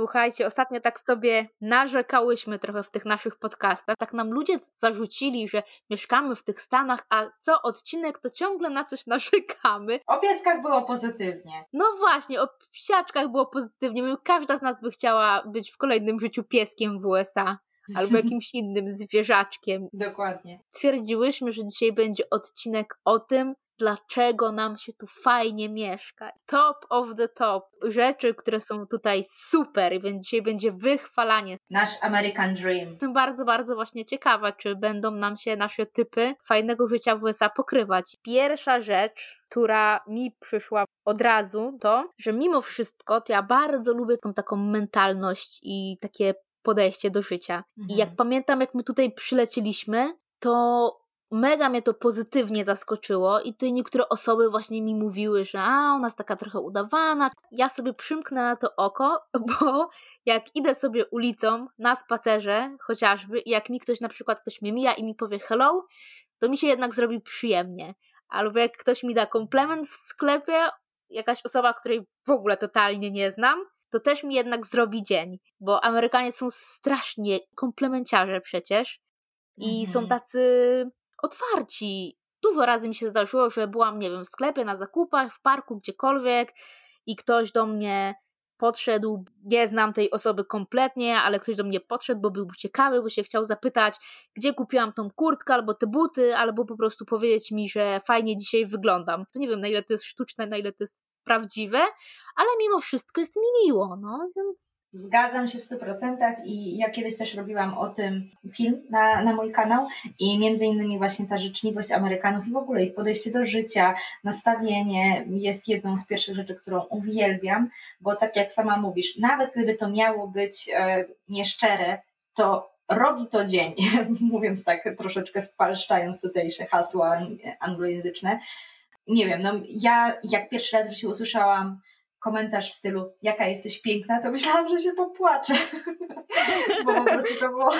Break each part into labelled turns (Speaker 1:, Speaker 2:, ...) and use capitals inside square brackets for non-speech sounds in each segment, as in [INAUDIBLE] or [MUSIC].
Speaker 1: Słuchajcie, ostatnio tak sobie narzekałyśmy trochę w tych naszych podcastach. Tak nam ludzie zarzucili, że mieszkamy w tych Stanach, a co odcinek to ciągle na coś [LAUGHS] narzekamy.
Speaker 2: O pieskach było pozytywnie.
Speaker 1: No właśnie, o psiaczkach było pozytywnie. Każda z nas by chciała być w kolejnym życiu pieskiem w USA albo [LAUGHS] jakimś innym zwierzaczkiem.
Speaker 2: Dokładnie.
Speaker 1: Stwierdziłyśmy, że dzisiaj będzie odcinek o tym, dlaczego nam się tu fajnie mieszka. Top of the top. Rzeczy, które są tutaj super, więc dzisiaj będzie wychwalanie.
Speaker 2: Nasz American Dream.
Speaker 1: Jestem bardzo, bardzo właśnie ciekawa, czy będą nam się nasze typy fajnego życia w USA pokrywać. Pierwsza rzecz, która mi przyszła od razu, to, że mimo wszystko to ja bardzo lubię tą taką mentalność i takie podejście do życia. Mhm. I jak pamiętam, jak my tutaj przylecieliśmy, to mega mnie to pozytywnie zaskoczyło i tutaj niektóre osoby właśnie mi mówiły, że a, ona jest taka trochę udawana. Ja sobie przymknę na to oko, [LAUGHS] bo jak idę sobie ulicą na spacerze chociażby i jak mi ktoś na przykład ktoś mnie mija i mi powie hello, to mi się jednak zrobi przyjemnie. Albo jak ktoś mi da komplement w sklepie, jakaś osoba, której w ogóle totalnie nie znam, to też mi jednak zrobi dzień, bo Amerykanie są strasznie komplemenciarze przecież i są mhm. tacy otwarci. Dużo razy mi się zdarzyło, że byłam, nie wiem, w sklepie, na zakupach, w parku, gdziekolwiek i ktoś do mnie podszedł, nie znam tej osoby kompletnie, ale ktoś do mnie podszedł, bo był ciekawy, bo się chciał zapytać, gdzie kupiłam tą kurtkę, albo te buty, albo po prostu powiedzieć mi, że fajnie dzisiaj wyglądam. To nie wiem, na ile to jest sztuczne, na ile to jest prawdziwe, ale mimo wszystko jest mi miło, no więc.
Speaker 2: Zgadzam się w 100% i ja kiedyś też robiłam o tym film na, na mój kanał i między innymi właśnie ta życzliwość Amerykanów i w ogóle ich podejście do życia, nastawienie jest jedną z pierwszych rzeczy, którą uwielbiam, bo tak jak sama mówisz, nawet gdyby to miało być e, nieszczere, to robi to dzień, [LAUGHS] mówiąc tak troszeczkę spalszczając tutejsze hasła anglojęzyczne, nie wiem, no ja jak pierwszy raz w życiu usłyszałam komentarz w stylu jaka jesteś piękna, to myślałam, że się popłaczę. [LAUGHS] Bo po prostu to było,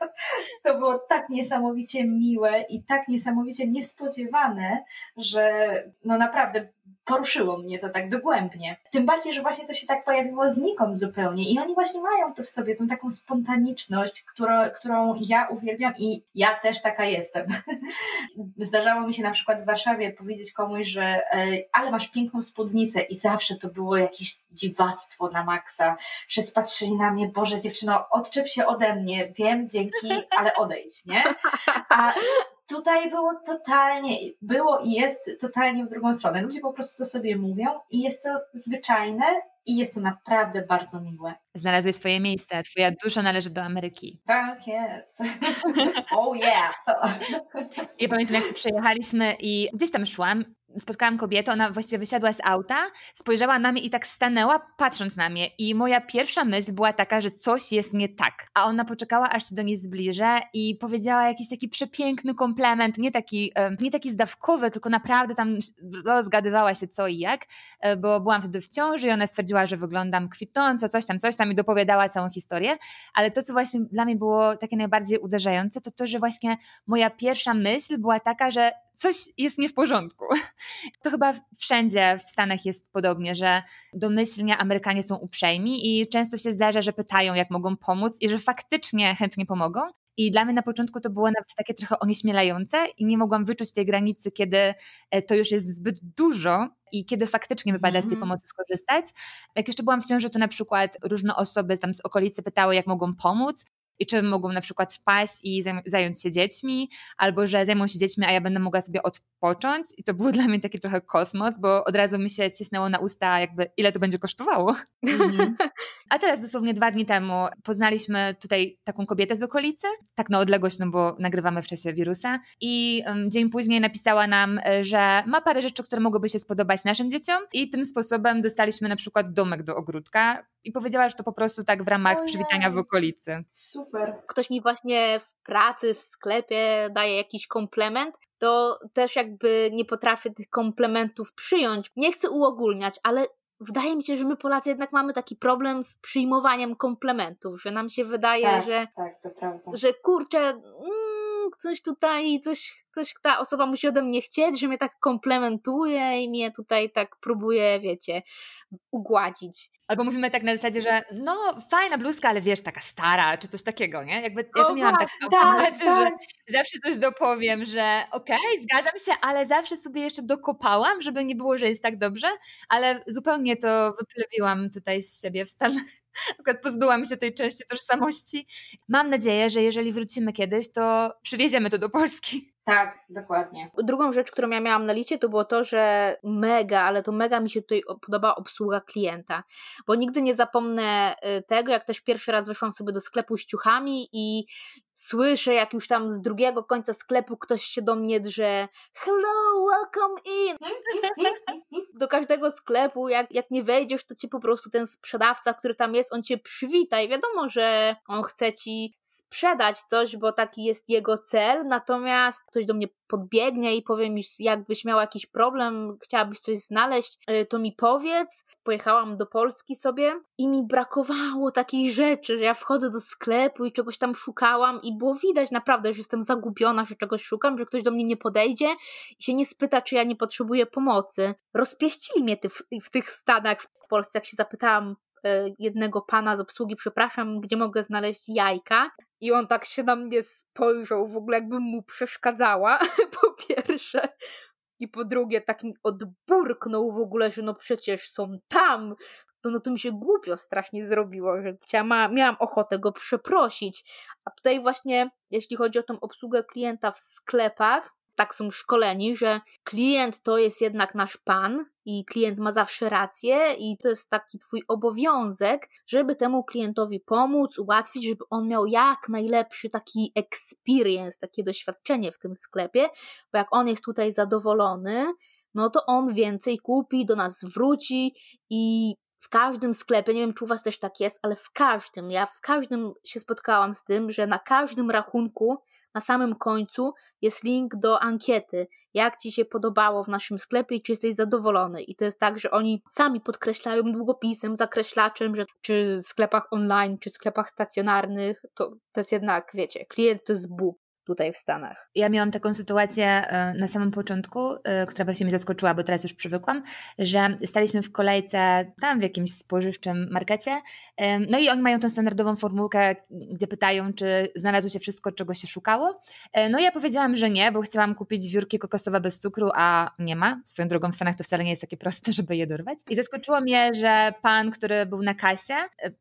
Speaker 2: [LAUGHS] to było tak niesamowicie miłe i tak niesamowicie niespodziewane, że no naprawdę poruszyło mnie to tak dogłębnie. Tym bardziej, że właśnie to się tak pojawiło znikąd zupełnie i oni właśnie mają to w sobie, tą taką spontaniczność, którą, którą ja uwielbiam i ja też taka jestem. [LAUGHS] Zdarzało mi się na przykład w Warszawie powiedzieć komuś, że e, ale masz piękną spódnicę i zawsze to było jakieś dziwactwo na maksa. Wszyscy patrzyli na mnie, Boże dziewczyno, odczep się ode mnie, wiem, dzięki, ale odejdź, nie? A tutaj było totalnie, było i jest totalnie w drugą stronę. Ludzie po prostu to sobie mówią i jest to zwyczajne i jest to naprawdę bardzo miłe.
Speaker 3: Znalazłeś swoje miejsce, twoja dusza należy do Ameryki.
Speaker 2: Tak jest. [LAUGHS] oh yeah.
Speaker 3: Ja pamiętam, jak tu przejechaliśmy i gdzieś tam szłam spotkałam kobietę, ona właściwie wysiadła z auta, spojrzała na mnie i tak stanęła, patrząc na mnie. I moja pierwsza myśl była taka, że coś jest nie tak. A ona poczekała, aż się do niej zbliżę i powiedziała jakiś taki przepiękny komplement, nie taki, nie taki zdawkowy, tylko naprawdę tam rozgadywała się co i jak, e, bo byłam wtedy w ciąży i ona stwierdziła, że wyglądam kwitnąco, coś tam, coś tam i dopowiadała całą historię. Ale to, co właśnie dla mnie było takie najbardziej uderzające, to to, że właśnie moja pierwsza myśl była taka, że coś jest nie w porządku. [LAUGHS] To chyba wszędzie w Stanach jest podobnie, że domyślnie Amerykanie są uprzejmi i często się zdarza, że pytają, jak mogą pomóc i że faktycznie chętnie pomogą. I dla mnie na początku to było nawet takie trochę onieśmielające i nie mogłam wyczuć tej granicy, kiedy e, to już jest zbyt dużo i kiedy faktycznie wypada z tej mhm. pomocy skorzystać. Jak jeszcze byłam w ciąży, to na przykład różne osoby tam z okolicy pytały, jak mogą pomóc i czy mogą na przykład wpaść i zająć się dziećmi, albo że zajmą się dziećmi, a ja będę mogła sobie odpocząć. I to był [LAUGHS] dla mnie taki trochę kosmos, bo od razu mi się cisnęło na usta, jakby ile to będzie kosztowało. Mm. [LAUGHS] a teraz dosłownie dwa dni temu poznaliśmy tutaj taką kobietę z okolicy, tak na odległość, no bo nagrywamy w czasie wirusa. I um, dzień później napisała nam, e, że ma parę rzeczy, które mogłyby się spodobać naszym dzieciom, i tym sposobem dostaliśmy na przykład domek do ogródka. I powiedziała, że to po prostu tak w ramach Ojej. przywitania w okolicy.
Speaker 2: Super.
Speaker 1: Ktoś mi właśnie w pracy, w sklepie daje jakiś komplement, to też jakby nie potrafię tych komplementów przyjąć. Nie chcę uogólniać, ale wydaje mi się, że my Polacy jednak mamy taki problem z przyjmowaniem komplementów, że nam się wydaje,
Speaker 2: tak,
Speaker 1: że,
Speaker 2: tak,
Speaker 1: że kurczę, mm, coś tutaj, coś coś ta osoba musi ode mnie chcieć, że mnie tak komplementuje i mnie tutaj tak próbuje, wiecie, ugładzić.
Speaker 3: Albo mówimy tak na zasadzie, że no fajna bluzka, ale wiesz, taka stara, czy coś takiego, nie? Jakby ja to miałam tak w automacie, tak, że tak. zawsze coś dopowiem, że okej, okay, zgadzam się, ale zawsze sobie jeszcze dokopałam, żeby nie było, że jest tak dobrze, ale zupełnie to wyplewiłam tutaj z siebie w Stanach. [LAUGHS] Akurat pozbyłam się tej części tożsamości. Mam nadzieję, że jeżeli wrócimy kiedyś, to przywieziemy to do Polski.
Speaker 2: Tak, dokładnie.
Speaker 1: Drugą rzecz, którą ja miałam na liście, to było to, że mega, ale to mega mi się tutaj podobała obsługa klienta, bo nigdy nie zapomnę y, tego, jak też pierwszy raz weszłam sobie do sklepu z ciuchami i słyszę, jak już tam z drugiego końca sklepu ktoś się do mnie drze. Hello, welcome in! [LAUGHS] Do każdego sklepu, jak, jak nie wejdziesz, to ci po prostu ten sprzedawca, który tam jest, on cię przywita i wiadomo, że on chce ci sprzedać coś, bo taki jest jego cel, natomiast ktoś do mnie podbiegnie i powie mi, jakbyś miał jakiś problem, chciałabyś coś znaleźć, y, to mi powiedz. Pojechałam do Polski sobie i mi brakowało takiej rzeczy, że ja wchodzę do sklepu i czegoś tam szukałam i było widać naprawdę, że jestem zagubiona, że czegoś szukam, że ktoś do mnie nie podejdzie i się nie spyta, czy ja nie potrzebuję pomocy. Rozpieścili mnie ty w, w tych Stanach w Polsce, jak się zapytałam jednego pana z obsługi, przepraszam, gdzie mogę znaleźć jajka. I on tak się na mnie spojrzał, w ogóle jakbym mu przeszkadzała, [LAUGHS] po pierwsze. I po drugie, tak mi odburknął w ogóle, że no przecież są tam. To no to mi się głupio strasznie zrobiło, że chciałam, miałam ochotę go przeprosić. A tutaj właśnie, jeśli chodzi o tą obsługę klienta w sklepach, tak są szkoleni, że klient to jest jednak nasz pan i klient ma zawsze rację i to jest taki twój obowiązek, żeby temu klientowi pomóc, ułatwić, żeby on miał jak najlepszy taki experience, takie doświadczenie w tym sklepie, bo jak on jest tutaj zadowolony, no to on więcej kupi, do nas wróci i w każdym sklepie, nie wiem czy u Was też tak jest, ale w każdym, ja w każdym się spotkałam z tym, że na każdym rachunku na samym końcu jest link do ankiety, jak Ci się podobało w naszym sklepie i czy jesteś zadowolony. I to jest tak, że oni sami podkreślają długopisem, zakreślaczem, że czy w sklepach online, czy w sklepach stacjonarnych, to, to jest jednak, wiecie, klient to jest Bóg tutaj w Stanach.
Speaker 3: Ja miałam taką sytuację e, na samym początku, e, która właśnie mnie zaskoczyła, bo teraz już przywykłam, że staliśmy w kolejce tam w jakimś spożywczym markecie, no i oni mają tą standardową formułkę, gdzie pytają, czy znalazło się wszystko, czego się szukało. E, no i ja powiedziałam, że nie, bo chciałam kupić wiórki kokosowe bez cukru, a nie ma. Swoją drogą w Stanach to wcale nie jest takie proste, [LAUGHS] żeby je dorwać. I zaskoczyło mnie, że pan, który był na kasie,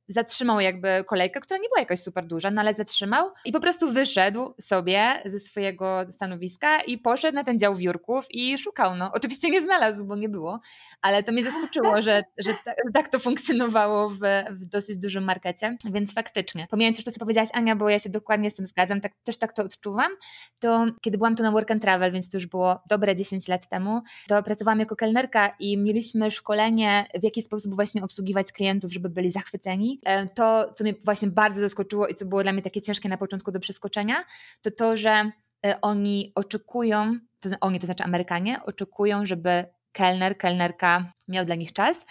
Speaker 3: zatrzymał jakby kolejkę, która nie była jakaś super duża, no ale zatrzymał i po prostu wyszedł sobie ze swojego stanowiska i poszedł na ten dział wiórków i szukał. No, oczywiście nie znalazł, bo nie było, ale to mnie zaskoczyło, że, że tak, tak to funkcjonowało w, w, dosyć dużym markecie, więc faktycznie. Pomijając już to, co powiedziałaś Ania, bo ja się dokładnie z tym zgadzam, tak, też tak to odczuwam, to kiedy byłam tu na Work and Travel, więc to już było dobre 10 lat temu, to pracowałam jako kelnerka i mieliśmy szkolenie, w jaki sposób właśnie obsługiwać klientów, żeby byli zachwyceni. E, to, co mnie właśnie bardzo zaskoczyło i co było dla mnie takie ciężkie na początku do przeskoczenia, to to, to, że e, oni oczekują, to, oni, to znaczy Amerykanie, oczekują, żeby kelner, kelnerka miał dla nich czas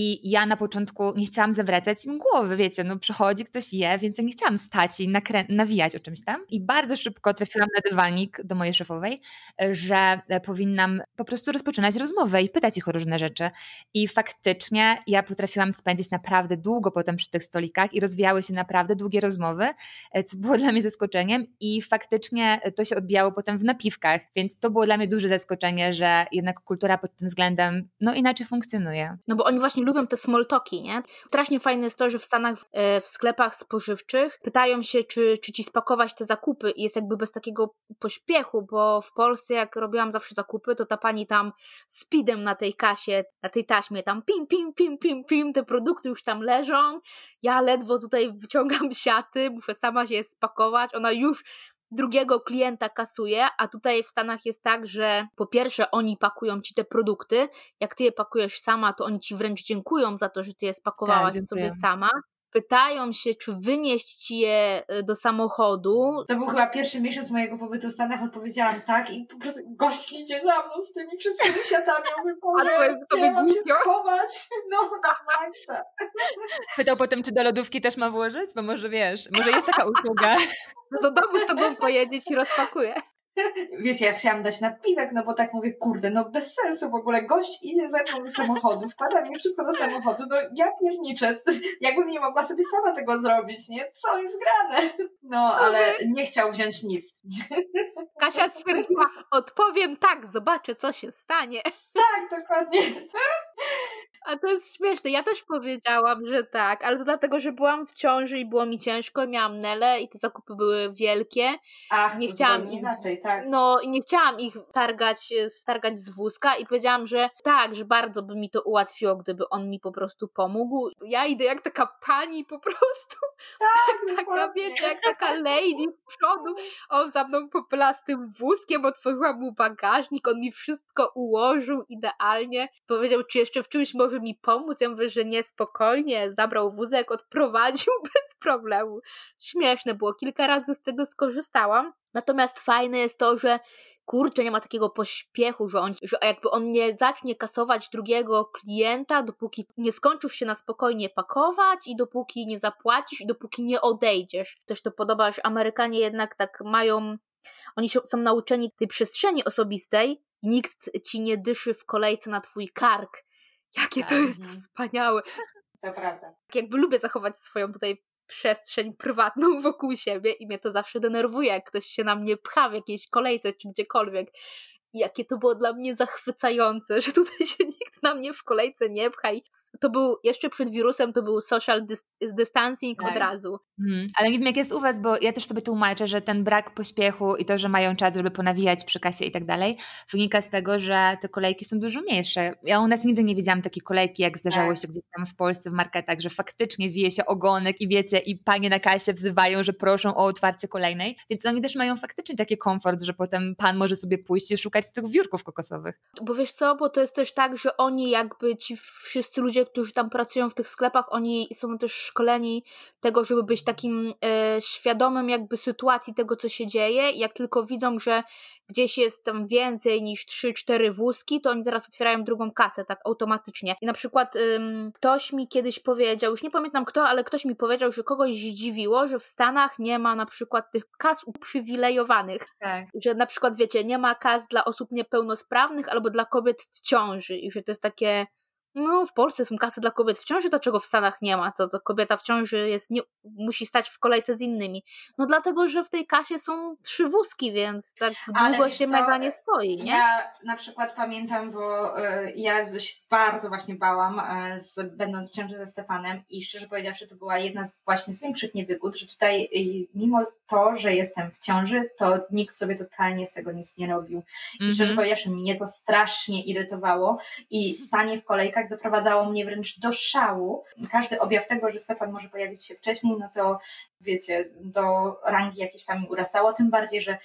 Speaker 3: i ja na początku nie chciałam zawracać im głowy, wiecie, no przychodzi ktoś je, więc ja nie chciałam stać i nakrę- nawijać o czymś tam. I bardzo szybko trafiłam na dywanik do mojej szefowej, że powinnam po prostu rozpoczynać rozmowę i pytać ich o różne rzeczy. I faktycznie ja potrafiłam spędzić naprawdę długo potem przy tych stolikach i rozwijały się naprawdę długie rozmowy, co było dla mnie zaskoczeniem i faktycznie to się odbijało potem w napiwkach, więc to było dla mnie duże zaskoczenie, że jednak kultura pod tym względem no inaczej funkcjonuje.
Speaker 1: No bo oni właśnie lubią te small talki, nie? Strasznie fajne jest to, że w Stanach, e, w sklepach spożywczych pytają się, czy, czy ci spakować te zakupy i jest jakby bez takiego pośpiechu, bo w Polsce jak robiłam zawsze zakupy, to ta pani tam speedem na tej kasie, na tej taśmie tam pim, pim, pim, pim, pim, te produkty już tam leżą, ja ledwo tutaj [LAUGHS] wyciągam siaty, muszę sama się je spakować, ona już drugiego klienta kasuje, a tutaj w Stanach jest tak, że po pierwsze oni pakują ci te produkty, jak ty je pakujesz sama, to oni ci wręcz dziękują za to, że ty je spakowałaś tak, sobie sama. Pytają się, czy wynieść ci je e, do samochodu.
Speaker 2: To był chyba pierwszy miesiąc mojego pobytu w Stanach, odpowiedziałam tak i po prostu gość idzie za mną z tymi wszystkimi siatami. Ja mówię, [LAUGHS]
Speaker 1: gdzie mam się
Speaker 2: schować? [LAUGHS] No, na mańce.
Speaker 3: Pytał potem, czy do lodówki też ma włożyć? Bo może wiesz, może jest taka usługa.
Speaker 1: No [LAUGHS] do domu z tobą pojedzie i rozpakuje. [LAUGHS]
Speaker 2: Wiecie, ja chciałam dać na piwek, no bo tak mówię, kurde, no bez sensu w ogóle. Gość idzie ze mną do samochodu, wkłada mi wszystko do samochodu, no ja pierniczę. [LAUGHS] Jakbym nie mogła sobie sama tego zrobić, nie? Co jest grane? No, ale nie chciał wziąć nic. [LAUGHS]
Speaker 1: Kasia stwierdziła, odpowiem tak, zobaczę co się stanie.
Speaker 2: Tak, dokładnie.
Speaker 1: A to jest śmieszne. Ja też powiedziałam, że tak, ale to dlatego, że byłam w ciąży i było mi ciężko, miałam Nele i te zakupy były wielkie.
Speaker 2: Ach, nie chciałam ich, inaczej, tak.
Speaker 1: No i nie chciałam ich targać, e, stargać z wózka i powiedziałam, że tak, że bardzo by mi to ułatwiło, gdyby on mi po prostu pomógł. Ja idę jak taka pani po prostu. [LAUGHS]
Speaker 2: Tak,
Speaker 1: taka, wiecie, jak taka lady z przodu. On za mną popyla z tym wózkiem, otworzyłam mu bagażnik, on mi wszystko ułożył idealnie. Powiedział, czy jeszcze w czymś może mi pomóc? Ja mówię, że nie, spokojnie, zabrał wózek, odprowadził [LAUGHS] bez problemu. Śmieszne było, kilka razy z tego skorzystałam. Natomiast fajne jest to, że kurczę, nie ma takiego pośpiechu, że, on, że jakby on nie zacznie kasować drugiego klienta, dopóki nie skończysz się na spokojnie pakować i dopóki nie zapłacisz i dopóki nie odejdziesz. Też to podoba, że Amerykanie jednak tak mają, oni są nauczeni tej przestrzeni osobistej, nikt ci nie dyszy w kolejce na twój kark. Jakie to jest wspaniałe. [LAUGHS]
Speaker 2: To prawda.
Speaker 1: Jakby lubię zachować swoją tutaj przestrzeń prywatną [LAUGHS] wokół siebie i mnie to zawsze denerwuje, jak ktoś się na mnie pcha w jakiejś kolejce czy gdziekolwiek. I jakie to było dla mnie zachwycające, [LAUGHS] że tutaj się nikt na mnie w kolejce nie pcha. I to był, jeszcze przed wirusem, to był social dis- distancing
Speaker 2: Tak.
Speaker 1: od razu.
Speaker 3: Mm, ale nie wiem jak jest u was, bo ja też sobie tłumaczę, że ten brak pośpiechu i to, że mają czas, żeby ponawijać przy kasie i tak dalej, wynika z tego, że te kolejki są dużo mniejsze. Ja u nas nigdy nie widziałam takiej kolejki, jak zdarzało
Speaker 2: Tak.
Speaker 3: się gdzieś tam w Polsce w marketach, że faktycznie wije się ogonek i wiecie, i panie na kasie wzywają, że proszą o otwarcie kolejnej, więc oni też mają faktycznie taki komfort, że potem pan może sobie pójść i szukać tych wiórków kokosowych.
Speaker 1: Bo wiesz co, bo to jest też tak, że oni jakby ci wszyscy ludzie, którzy tam pracują w tych sklepach, oni są też szkoleni tego, żeby być takim e, świadomym jakby sytuacji tego, co się dzieje jak tylko widzą, że gdzieś jest tam więcej niż 3-4 wózki, to oni zaraz otwierają drugą kasę, tak automatycznie. I na przykład ym, ktoś mi kiedyś powiedział, już nie pamiętam kto, ale ktoś mi powiedział, że kogoś zdziwiło, że w Stanach nie ma na przykład tych kas uprzywilejowanych
Speaker 3: Tak.
Speaker 1: że na przykład, wiecie, nie ma kas dla osób niepełnosprawnych albo dla kobiet w ciąży i że to jest takie, no w Polsce są kasy dla kobiet w ciąży, to czego w Stanach nie ma, co to kobieta w ciąży jest, nie, musi stać w kolejce z innymi. No dlatego, że w tej kasie są trzy wózki, więc tak
Speaker 2: Ale
Speaker 1: długo się
Speaker 2: co,
Speaker 1: mega nie stoi, nie?
Speaker 2: Ja na przykład pamiętam, bo y, ja się bardzo właśnie bałam, y, z, będąc w ciąży ze Stefanem i szczerze powiedziawszy, to była jedna z właśnie z większych niewygód, że tutaj y, mimo to, że jestem w ciąży, to nikt sobie totalnie z tego nic nie robił. I szczerze
Speaker 3: Mhm.
Speaker 2: powiedziawszy, mnie to strasznie irytowało i stanie w kolejkach doprowadzało mnie wręcz do szału. Każdy objaw tego, że Stefan może pojawić się wcześniej, no to wiecie, do rangi jakieś tam urastało, tym bardziej, że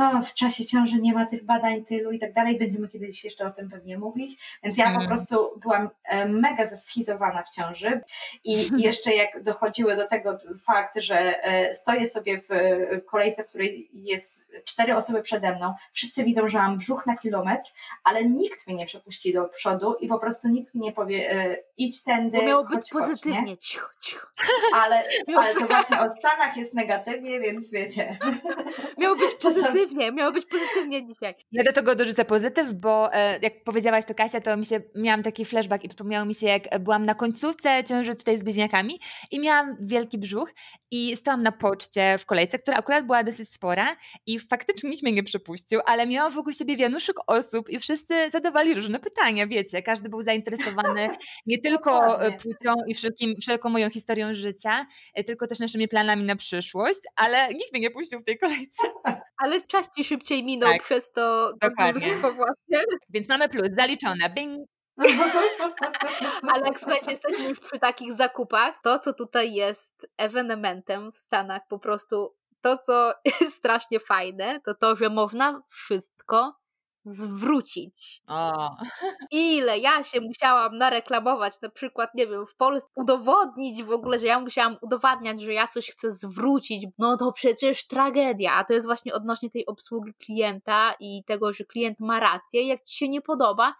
Speaker 2: o, w czasie ciąży nie ma tych badań tylu i tak dalej, będziemy kiedyś jeszcze o tym pewnie mówić, więc ja po
Speaker 3: Mm.
Speaker 2: prostu byłam e, mega zeschizowana w ciąży i [LAUGHS] jeszcze jak dochodziły do tego fakt, że e, stoję sobie w e, kolejce, w której jest cztery osoby przede mną, wszyscy widzą, że mam brzuch na kilometr, ale nikt mnie nie przepuści do przodu i po prostu nikt mi nie powie idź tędy,
Speaker 1: Bo miało być pozytywnie, cicho, cicho.
Speaker 2: ale, [LAUGHS] ale to właśnie o Stanach jest negatywnie, więc wiecie. [LAUGHS]
Speaker 1: Miało być
Speaker 2: Czasem-
Speaker 1: pozytywnie, miało być pozytywnie dzisiaj.
Speaker 3: Ja do tego dorzucę pozytyw, bo e, jak powiedziałaś to Kasia, to mi się, miałam taki flashback i przypomniało mi się, jak byłam na końcówce ciąży tutaj z bliźniakami i miałam wielki brzuch i stałam na poczcie w kolejce, która akurat była dosyć spora i faktycznie nikt mnie nie przepuścił, ale miałam wokół siebie wianuszek osób i wszyscy zadawali różne pytania, wiecie, każdy był zainteresowany [LAUGHS] nie tylko e,
Speaker 2: Dokładnie.
Speaker 3: płcią i wszelkim, wszelką moją historią życia, e, tylko też naszymi planami na przyszłość, ale nikt mnie nie puścił w tej kolejce. [LAUGHS]
Speaker 1: Ale czas ci szybciej minął
Speaker 3: Tak,
Speaker 1: przez to mnóstwo właśnie.
Speaker 3: Więc mamy plus, zaliczone, bing! [LAUGHS]
Speaker 1: Ale jak słuchajcie, jesteśmy już przy takich zakupach, to co tutaj jest ewenementem w Stanach, po prostu to, co [LAUGHS] jest strasznie fajne, to to, że można wszystko zwrócić.
Speaker 3: O,
Speaker 1: Ile ja się musiałam nareklamować, na przykład, nie wiem, w Polsce, udowodnić w ogóle, że ja musiałam udowadniać, że ja coś chcę zwrócić, no to przecież tragedia. A to jest właśnie odnośnie tej obsługi klienta i tego, że klient ma rację. Jak ci się nie podoba,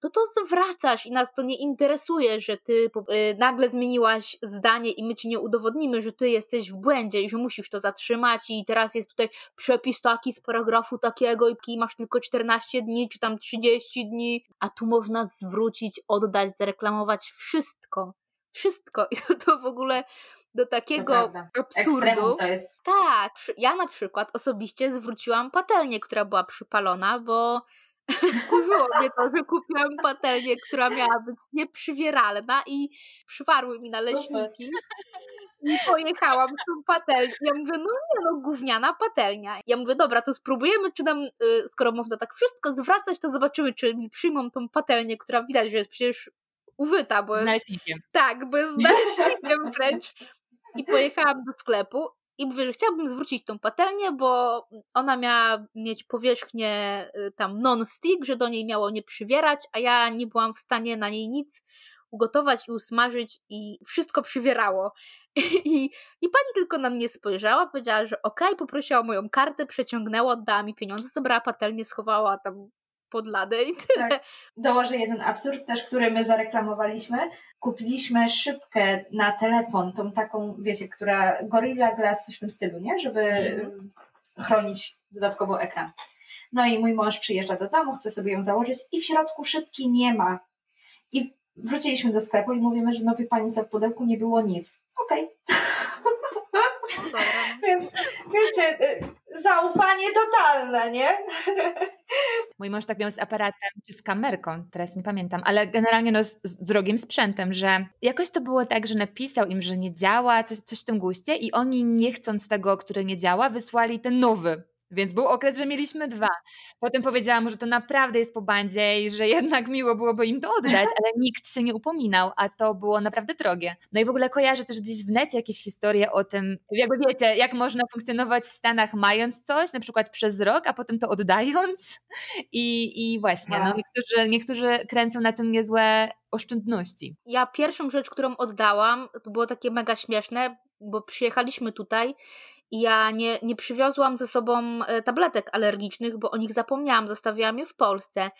Speaker 1: to to zwracasz i nas to nie interesuje, że ty y, nagle zmieniłaś zdanie i my ci nie udowodnimy, że ty jesteś w błędzie i że musisz to zatrzymać i teraz jest tutaj przepis taki z paragrafu takiego i masz tylko 14 dni czy tam 30 dni, a tu można zwrócić, oddać, zareklamować wszystko. Wszystko. [LAUGHS] I to, to w ogóle do takiego absurdu.
Speaker 2: to jest.
Speaker 1: Tak, ja na przykład osobiście zwróciłam patelnię, która była przypalona, bo [LAUGHS] wkurzyło mnie to, że kupiłam patelnię, która miała być nieprzywieralna i przywarły mi naleśniki. I pojechałam z tą patelnią. Ja mówię, no nie no, gówniana patelnia. Ja mówię, dobra, to spróbujemy, czy nam, y, skoro można tak wszystko zwracać, to zobaczymy, czy mi przyjmą tą patelnię, która widać, że jest przecież użyta. Bo
Speaker 3: z naleśnikiem.
Speaker 1: Tak, bo jest z naleśnikiem wręcz. I pojechałam do sklepu i mówię, że chciałabym zwrócić tą patelnię, bo ona miała mieć powierzchnię y, tam non-stick, że do niej miało nie przywierać, a ja nie byłam w stanie na niej nic ugotować i usmażyć i wszystko przywierało. [LAUGHS] I, i pani tylko na mnie spojrzała, powiedziała, że okej, okay, poprosiła moją kartę, przeciągnęła, oddała mi pieniądze, zabrała patelnię, schowała tam pod ladę i tyle. Tak.
Speaker 2: Dołożę jeden absurd też, który my zareklamowaliśmy. Kupiliśmy szybkę na telefon, tą taką, wiecie, która Gorilla Glass, coś w tym stylu, nie? Żeby mm. chronić dodatkowo ekran. No i mój mąż przyjeżdża do domu, chce sobie ją założyć i w środku szybki nie ma. I wróciliśmy do sklepu i mówimy, że no wie pani co, w pudełku nie było nic. Okej. Okay. No [LAUGHS] Więc wiecie, y, zaufanie totalne, nie? [LAUGHS]
Speaker 3: Mój mąż tak miał z aparatem czy z kamerką, teraz nie pamiętam, ale generalnie no z, z drogim sprzętem, że jakoś to było tak, że napisał im, że nie działa, coś, coś w tym guście i oni nie chcąc tego, który nie działa, wysłali ten nowy więc był okres, że mieliśmy dwa. Potem powiedziałam mu, że to naprawdę jest po bandzie i że jednak miło byłoby im to oddać, ale nikt się nie upominał, a to było naprawdę drogie. No i w ogóle kojarzę też gdzieś w necie jakieś historie o tym, jakby wiecie, jak można funkcjonować w Stanach mając coś, na przykład przez rok, a potem to oddając. I, i właśnie, no niektórzy, niektórzy kręcą na tym niezłe oszczędności.
Speaker 1: Ja pierwszą rzecz, którą oddałam, to było takie mega śmieszne, bo przyjechaliśmy tutaj ja nie, nie przywiozłam ze sobą e, tabletek alergicznych, bo o nich zapomniałam, zostawiłam je w Polsce.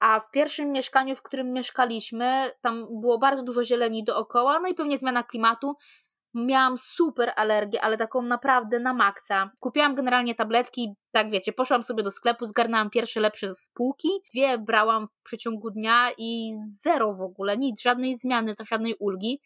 Speaker 1: A w pierwszym mieszkaniu, w którym mieszkaliśmy, tam było bardzo dużo zieleni dookoła, no i pewnie zmiana klimatu. Miałam super alergię, ale taką naprawdę na maksa. Kupiłam generalnie tabletki, tak wiecie, poszłam sobie do sklepu, zgarnęłam pierwsze lepsze z półki, dwie brałam w przeciągu dnia i zero w ogóle, nic, żadnej zmiany, żadnej ulgi.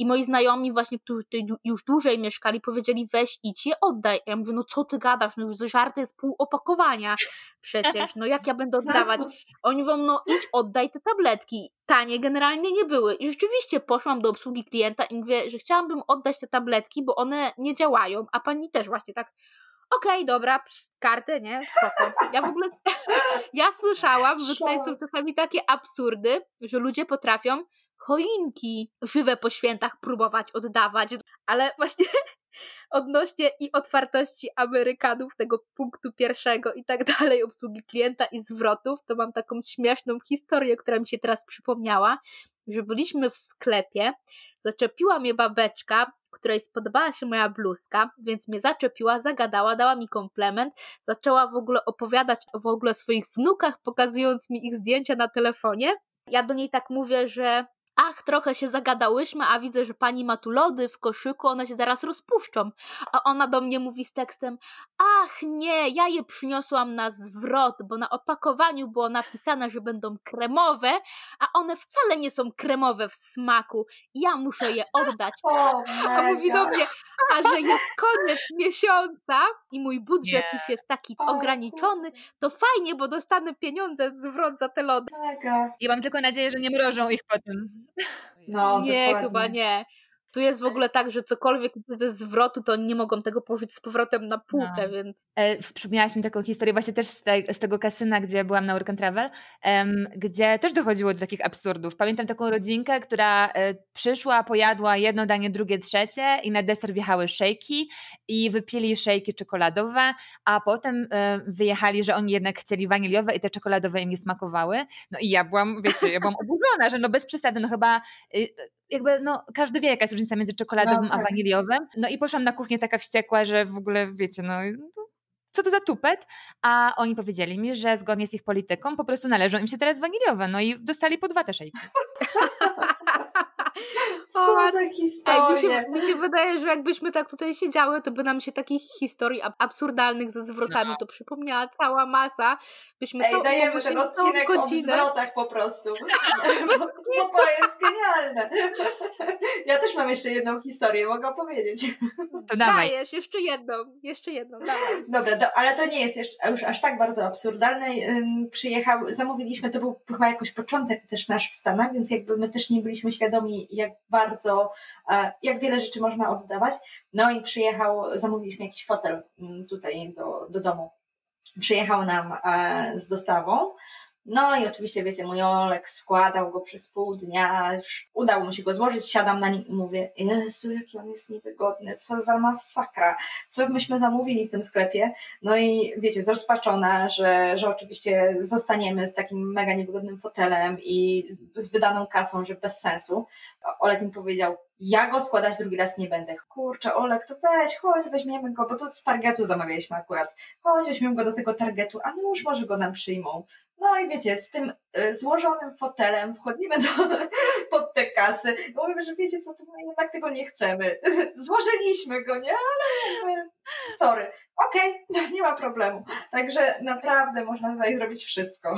Speaker 1: I moi znajomi właśnie, którzy tutaj już dłużej mieszkali, powiedzieli weź idź je oddaj. Ja mówię, no co ty gadasz, no już żarty jest pół opakowania przecież, no jak ja będę oddawać? Oni mówią, no idź oddaj te tabletki. Tanie generalnie nie były. I rzeczywiście poszłam do obsługi klienta i mówię, że chciałabym oddać te tabletki, bo one nie działają, a pani też właśnie tak okej, okay, dobra, kartę, nie, spoko. Ja w ogóle, [LAUGHS] ja słyszałam, że tutaj są czasami takie absurdy, że ludzie potrafią choinki żywe po świętach próbować oddawać, ale właśnie [LAUGHS] odnośnie i otwartości Amerykanów, tego punktu pierwszego i tak dalej, obsługi klienta i zwrotów, to mam taką śmieszną historię, która mi się teraz przypomniała, że byliśmy w sklepie, zaczepiła mnie babeczka, której spodobała się moja bluzka, więc mnie zaczepiła, zagadała, dała mi komplement, zaczęła w ogóle opowiadać o w ogóle swoich wnukach, pokazując mi ich zdjęcia na telefonie. Ja do niej tak mówię, że ach, trochę się zagadałyśmy, a widzę, że pani ma tu lody w koszyku, one się zaraz rozpuszczą. A ona do mnie mówi z tekstem, ach nie, ja je przyniosłam na zwrot, bo na opakowaniu było napisane, że będą kremowe, a one wcale nie są kremowe w smaku. Ja muszę je oddać.
Speaker 2: O,
Speaker 1: a mówi do mnie, a że jest koniec miesiąca i mój budżet nie. już jest taki o, ograniczony, to fajnie, bo dostanę pieniądze zwrot za te lody.
Speaker 2: Mega.
Speaker 3: I mam tylko nadzieję, że nie mrożą ich potem.
Speaker 2: No,
Speaker 1: nie,
Speaker 2: dokładnie.
Speaker 1: chyba nie. Tu jest w ogóle tak, że cokolwiek ze zwrotu, to nie mogą tego położyć z powrotem na półkę, no. więc...
Speaker 3: E, przypomniałaś mi taką historię właśnie też z, te, z, tego kasyna, gdzie byłam na Work and Travel, em, gdzie też dochodziło do takich absurdów. Pamiętam taką rodzinkę, która e, przyszła, pojadła jedno danie, drugie, trzecie i na deser wjechały szejki i wypili szejki czekoladowe, a potem e, wyjechali, że oni jednak chcieli waniliowe i te czekoladowe im nie smakowały. No i ja byłam, wiecie, ja byłam oburzona, że no bez przesady, no chyba y, jakby, no, każdy wie, jaka jest różnica między czekoladowym no, a tak. waniliowym. No i poszłam na kuchnię taka wściekła, że w ogóle, wiecie, no, co to za tupet? A oni powiedzieli mi, że zgodnie z ich polityką po prostu należą im się teraz waniliowe, no i dostali po dwa te szejki. [LAUGHS]
Speaker 2: Co za historia.
Speaker 1: Mi, się, mi się wydaje, że jakbyśmy tak tutaj siedziały, to by nam się takich historii absurdalnych ze zwrotami no. to przypomniała cała masa.
Speaker 2: Byśmy Ej, dajemy ten odcinek o zwrotach po prostu. [LAUGHS] [LAUGHS] bo, bo to jest genialne. [LAUGHS] Ja też mam jeszcze jedną historię, mogę opowiedzieć.
Speaker 3: To dawaj.
Speaker 1: Dajesz, jeszcze jedną, jeszcze jedną, dawaj.
Speaker 2: Dobra, do, ale to nie jest jeszcze, już aż tak bardzo absurdalne. Przyjechał, zamówiliśmy, to był chyba jakoś początek też nasz w Stanach, więc jakby my też nie byliśmy świadomi, jak bardzo, e, jak wiele rzeczy można oddawać. No i przyjechał, zamówiliśmy jakiś fotel mm, tutaj do, do domu. Przyjechał nam e, z dostawą. No i oczywiście, wiecie, mój Olek składał go przez pół dnia, już udało mu się go złożyć, siadam na nim i mówię, Jezu, jaki on jest niewygodny, co za masakra, co myśmy zamówili w tym sklepie. No i wiecie, zrozpaczona, że, że oczywiście zostaniemy z takim mega niewygodnym fotelem i z wydaną kasą, że bez sensu. Olek mi powiedział, ja go składać drugi raz nie będę. Kurczę, Olek, to weź, chodź, weźmiemy go, bo to z Targetu zamawialiśmy akurat. Chodź, weźmiemy go do tego Targetu, a już może go nam przyjmą. No i wiecie, z tym y, złożonym fotelem wchodzimy do, [LAUGHS] pod te kasy. Mówimy, że wiecie co, to my jednak tego nie chcemy. [LAUGHS] Złożyliśmy go, nie? Ale sorry. Okej, okay, [LAUGHS] nie ma problemu. Także naprawdę można tutaj zrobić wszystko.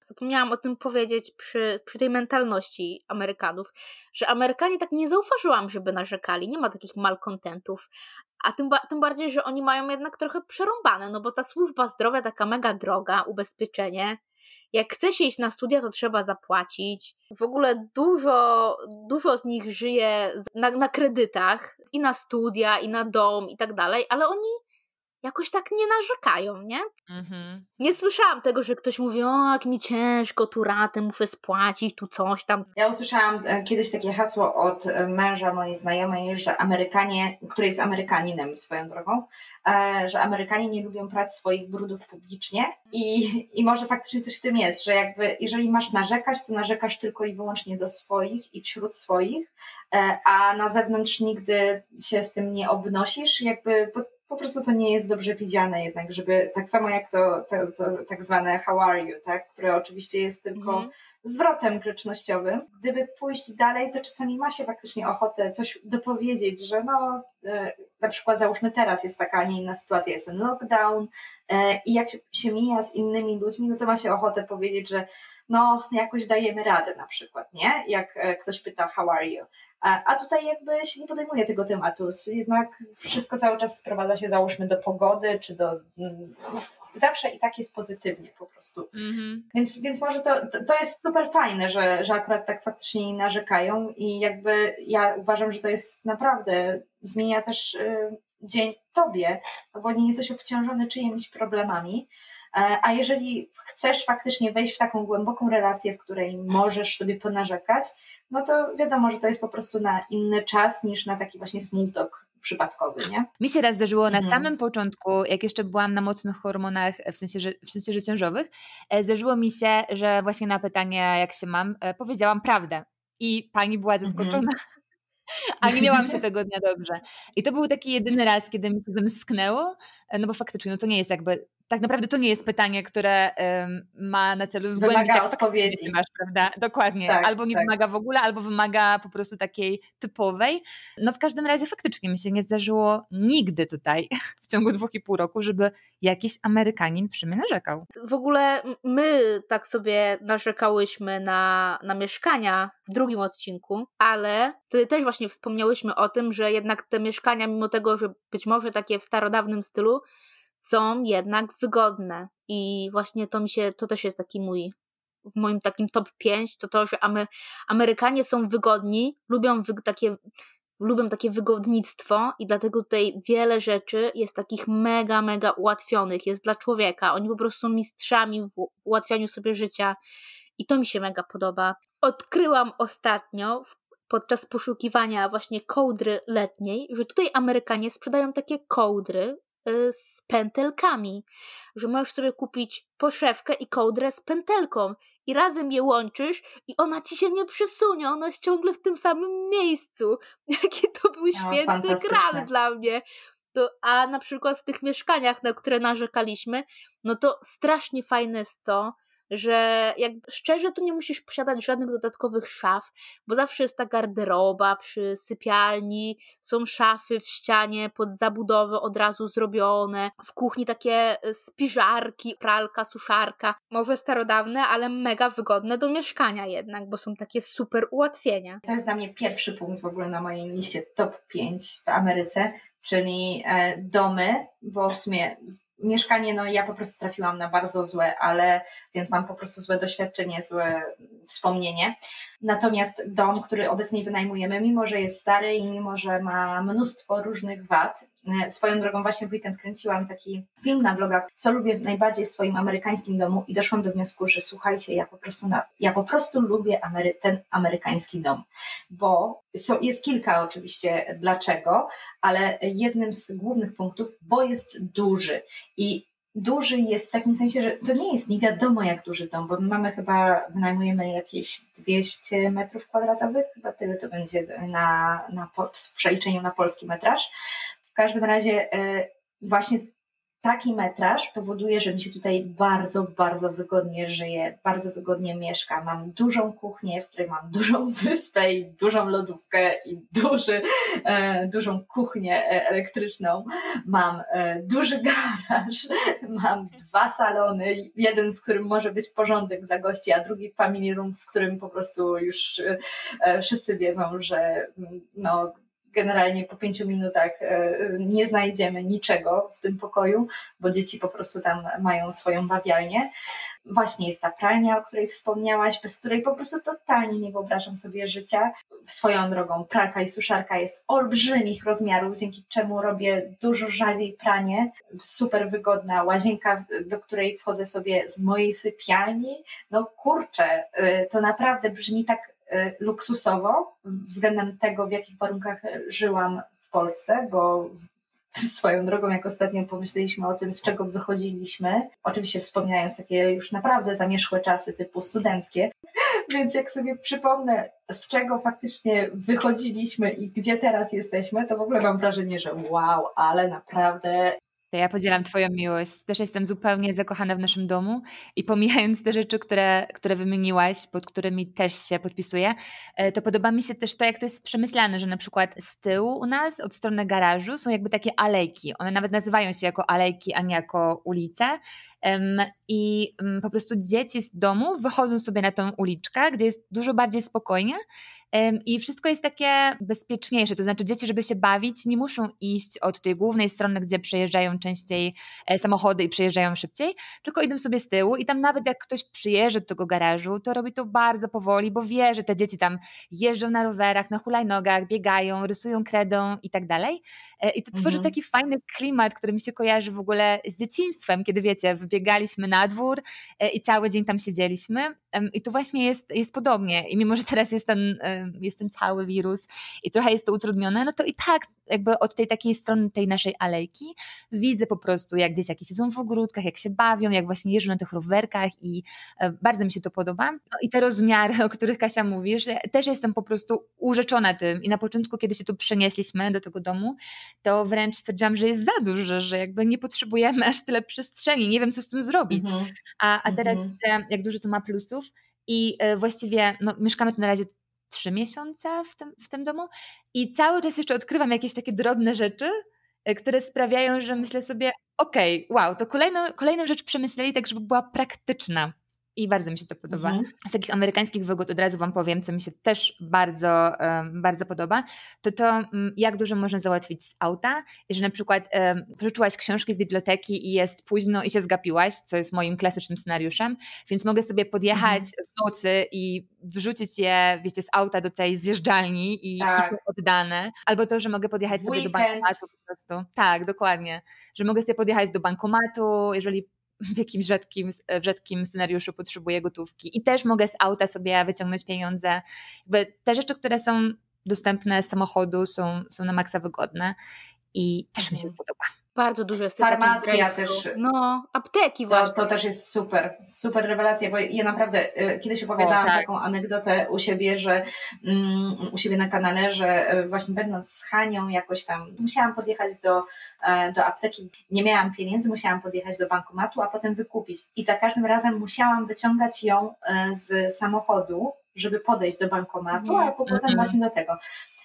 Speaker 1: Zapomniałam o tym powiedzieć przy, przy tej mentalności Amerykanów, że Amerykanie tak nie zauważyłam, żeby narzekali. Nie ma takich malkontentów. A tym, tym bardziej, że oni mają jednak trochę przerąbane, no bo ta służba zdrowia taka mega droga, ubezpieczenie. Jak chce się iść na studia, to trzeba zapłacić. W ogóle dużo, dużo z nich żyje na, na kredytach i na studia, i na dom, i tak dalej, ale oni jakoś tak nie narzekają, nie? Mhm. Nie słyszałam tego, że ktoś mówi, o jak mi ciężko, tu ratę muszę spłacić, tu coś tam.
Speaker 2: Ja usłyszałam e, kiedyś takie hasło od e, męża mojej znajomej, że Amerykanie, który jest Amerykaninem swoją drogą, e, że Amerykanie nie lubią prać swoich brudów publicznie i, i może faktycznie coś w tym jest, że jakby jeżeli masz narzekać, to narzekasz tylko i wyłącznie do swoich i wśród swoich, a na zewnątrz nigdy się z tym nie obnosisz, jakby po prostu to nie jest dobrze widziane jednak, żeby tak samo jak to, to, to tak zwane how are you, tak, które oczywiście jest tylko mm. zwrotem grzecznościowym. Gdyby pójść dalej, to czasami ma się faktycznie ochotę coś dopowiedzieć, że no e, na przykład załóżmy teraz jest taka, a nie inna sytuacja, jest ten lockdown e, i jak się mija z innymi ludźmi, no to ma się ochotę powiedzieć, że no jakoś dajemy radę na przykład, nie? Jak e, ktoś pyta how are you, a tutaj jakby się nie podejmuje tego tematu. Jednak wszystko cały czas sprowadza się, załóżmy, do pogody, czy do. Mm, zawsze i tak jest pozytywnie po prostu. Mm-hmm. Więc, więc może to, to jest super fajne, że, że akurat tak faktycznie narzekają i jakby ja uważam, że to jest naprawdę, zmienia też y, dzień tobie, bo nie jesteś obciążony czyimiś problemami. E, a jeżeli chcesz faktycznie wejść w taką głęboką relację, w której możesz sobie ponarzekać, no to wiadomo, że to jest po prostu na inny czas niż na taki właśnie small talk przypadkowy, nie?
Speaker 3: Mi się raz zdarzyło na mhm. samym początku, jak jeszcze byłam na mocnych hormonach, w sensie, że, w sensie że ciążowych, e, zdarzyło mi się, że właśnie na pytanie, jak się mam, e, powiedziałam prawdę. I pani była mhm. zaskoczona. A nie miałam się [LAUGHS] tego dnia dobrze. I to był taki jedyny raz, kiedy mi się zamsknęło, no bo faktycznie no to nie jest jakby tak naprawdę to nie jest pytanie, które um, ma na celu zgłębić
Speaker 2: wymaga odpowiedzi.
Speaker 3: masz, prawda? Dokładnie. Tak, albo nie tak. wymaga w ogóle, albo wymaga po prostu takiej typowej. No w każdym razie faktycznie mi się nie zdarzyło nigdy tutaj [LAUGHS] w ciągu dwóch i pół roku, żeby jakiś Amerykanin przy mnie narzekał.
Speaker 1: W ogóle my tak sobie narzekałyśmy na, na mieszkania w drugim odcinku, ale wtedy też właśnie wspomniałyśmy o tym, że jednak te mieszkania, mimo tego, że być może takie w starodawnym stylu, są jednak wygodne. I właśnie to mi się, to też jest taki mój, w moim takim top 5, to to, że Amery Amerykanie są wygodni, lubią wy takie lubią takie wygodnictwo i dlatego tutaj wiele rzeczy jest takich mega, mega ułatwionych, jest dla człowieka. Oni po prostu są mistrzami w ułatwianiu sobie życia i to mi się mega podoba. Odkryłam ostatnio podczas poszukiwania właśnie kołdry letniej, że tutaj Amerykanie sprzedają takie kołdry z pętelkami, że możesz sobie kupić poszewkę i kołdrę z pętelką i razem je łączysz i ona ci się nie przesunie, ona jest ciągle w tym samym miejscu. [LAUGHS] Jaki to był święty no, dla mnie. To, a na przykład w tych mieszkaniach, na które narzekaliśmy, no to strasznie fajne jest to, że jak szczerze to nie musisz posiadać żadnych dodatkowych szaf, bo zawsze jest ta garderoba przy sypialni, są szafy w ścianie pod zabudowę od razu zrobione, w kuchni takie e, spiżarki, pralka, suszarka, może starodawne, ale mega wygodne do mieszkania jednak, bo są takie super ułatwienia.
Speaker 2: To jest dla mnie pierwszy punkt w ogóle na mojej liście top 5 w Ameryce, czyli e, domy, bo w sumie mieszkanie, no ja po prostu trafiłam na bardzo złe, ale więc mam po prostu złe doświadczenie, złe wspomnienie. Natomiast dom, który obecnie wynajmujemy, mimo że jest stary i mimo że ma mnóstwo różnych wad, swoją drogą właśnie w weekend kręciłam taki film na vlogach, co lubię najbardziej w swoim amerykańskim domu i doszłam do wniosku, że słuchajcie, ja po prostu, na, ja po prostu lubię Amery ten amerykański dom, bo so, jest kilka oczywiście dlaczego, ale jednym z głównych punktów, bo jest duży i duży jest w takim sensie, że to nie jest nie wiadomo jak duży dom, bo my mamy chyba, wynajmujemy jakieś 200 metrów kwadratowych, chyba tyle to będzie na, na, w przeliczeniu na polski metraż. W każdym razie e, właśnie taki metraż powoduje, że mi się tutaj bardzo, bardzo wygodnie żyje, bardzo wygodnie mieszka. Mam dużą kuchnię, w której mam dużą [LAUGHS] wyspę i dużą lodówkę i duży, e, dużą kuchnię e, elektryczną. Mam duży garaż, [LAUGHS] mam dwa salony, jeden, w którym może być porządek dla gości, a drugi family room, w którym po prostu już wszyscy wiedzą, że no, generalnie po pięciu minutach e, nie znajdziemy niczego w tym pokoju, bo dzieci po prostu tam mają swoją bawialnię. Właśnie jest ta pralnia, o której wspomniałaś, bez której po prostu totalnie nie wyobrażam sobie życia. Swoją drogą, pralka i suszarka jest olbrzymich rozmiarów, dzięki czemu robię dużo rzadziej pranie. Super wygodna łazienka, do której wchodzę sobie z mojej sypialni. No kurczę, e, to naprawdę brzmi tak luksusowo względem tego, w jakich warunkach żyłam w Polsce, bo [LAUGHS] swoją drogą, jak ostatnio pomyśleliśmy o tym, z czego wychodziliśmy, oczywiście wspomniając takie już naprawdę zamierzchłe czasy typu studenckie, [LAUGHS] więc jak sobie przypomnę, z czego faktycznie wychodziliśmy i gdzie teraz jesteśmy, to w ogóle mam wrażenie, że wow, ale naprawdę
Speaker 3: to ja podzielam Twoją miłość. Też jestem zupełnie zakochana w naszym domu i pomijając te rzeczy, które, które wymieniłaś, pod którymi też się podpisuję, e, to podoba mi się też to, jak to jest przemyślane, że na przykład z tyłu u nas, od strony garażu, są jakby takie alejki. One nawet nazywają się jako alejki, a nie jako ulice. I po prostu dzieci z domu wychodzą sobie na tą uliczkę, gdzie jest dużo bardziej spokojnie i wszystko jest takie bezpieczniejsze. To znaczy, dzieci, żeby się bawić, nie muszą iść od tej głównej strony, gdzie przejeżdżają częściej e, samochody i przejeżdżają szybciej, tylko idą sobie z tyłu i tam nawet jak ktoś przyjeżdża do tego garażu, to robi to bardzo powoli, bo wie, że te dzieci tam jeżdżą na rowerach, na hulajnogach, biegają, rysują kredą i tak dalej. E, I to tworzy mhm. taki fajny klimat, który mi się kojarzy w ogóle z dzieciństwem, kiedy wiecie, wybiegaliśmy na dwór e, i cały dzień tam siedzieliśmy. I tu właśnie jest, jest podobnie. I mimo, że teraz jest ten, jest ten cały wirus i trochę jest to utrudnione, no to i tak jakby od tej takiej strony tej naszej alejki widzę po prostu, jak dzieciaki siedzą w ogródkach, jak się bawią, jak właśnie jeżdżą na tych rowerkach i e, bardzo mi się to podoba. No i te rozmiary, o których Kasia mówisz, też jestem po prostu urzeczona tym i na początku, kiedy się tu przenieśliśmy do tego domu, to wręcz stwierdziłam, że jest za duże, że jakby nie potrzebujemy aż tyle przestrzeni, nie wiem co z tym zrobić. Mhm. A, a teraz mhm. widzę, jak dużo to ma plusów i e, właściwie no, mieszkamy tu na razie trzy miesiące w tym, w tym domu i cały czas jeszcze odkrywam jakieś takie drobne rzeczy, e, które sprawiają, że myślę sobie, okej, okay, wow, to kolejną, kolejną rzecz przemyśleli tak, żeby była praktyczna. I bardzo mi się to podoba. Mhm. Z takich amerykańskich wygód od razu Wam powiem, co mi się też bardzo, um, bardzo podoba, to to, um, jak dużo można załatwić z auta. I że na przykład um, pożyczyłaś książki z biblioteki i jest późno i się zgapiłaś, co jest moim klasycznym scenariuszem, więc mogę sobie podjechać mhm. w nocy i wrzucić je, wiecie, z auta do tej zjeżdżalni i, tak. i są oddane. Albo to, że mogę podjechać sobie do bankomatu po prostu. Tak, dokładnie. Że mogę sobie podjechać do bankomatu, jeżeli w jakimś rzadkim, w rzadkim scenariuszu potrzebuję gotówki. I też mogę z auta sobie wyciągnąć pieniądze. Jakby te rzeczy, które są dostępne z samochodu są, są na maksa wygodne i też mi się mhm. podoba.
Speaker 1: Bardzo dużo jest
Speaker 2: Farmacja też.
Speaker 1: No, apteki
Speaker 2: właśnie. To, to też jest super, super rewelacja, bo ja naprawdę y, kiedyś opowiadałam o, tak. taką anegdotę u siebie, że um, u siebie na kanale, że y, właśnie będąc z Hanią jakoś tam musiałam podjechać do, e, do apteki, nie miałam pieniędzy, musiałam podjechać do bankomatu, a potem wykupić. I za każdym razem musiałam wyciągać ją e, z samochodu, żeby podejść do bankomatu, a potem mhm. właśnie do tego.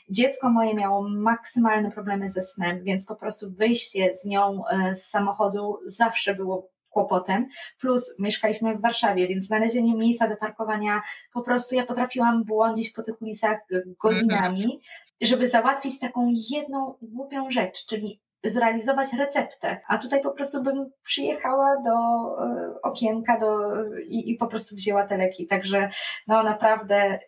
Speaker 2: Dziecko moje miało maksymalne problemy ze snem, więc po prostu wyjście z nią e, z samochodu zawsze było kłopotem. Plus mieszkaliśmy w Warszawie, więc znalezienie miejsca do parkowania po prostu ja potrafiłam błądzić po tych ulicach godzinami, żeby załatwić taką jedną głupią rzecz, czyli zrealizować receptę, a tutaj po prostu bym przyjechała do e, okienka do, i, i po prostu wzięła te leki. Także no naprawdę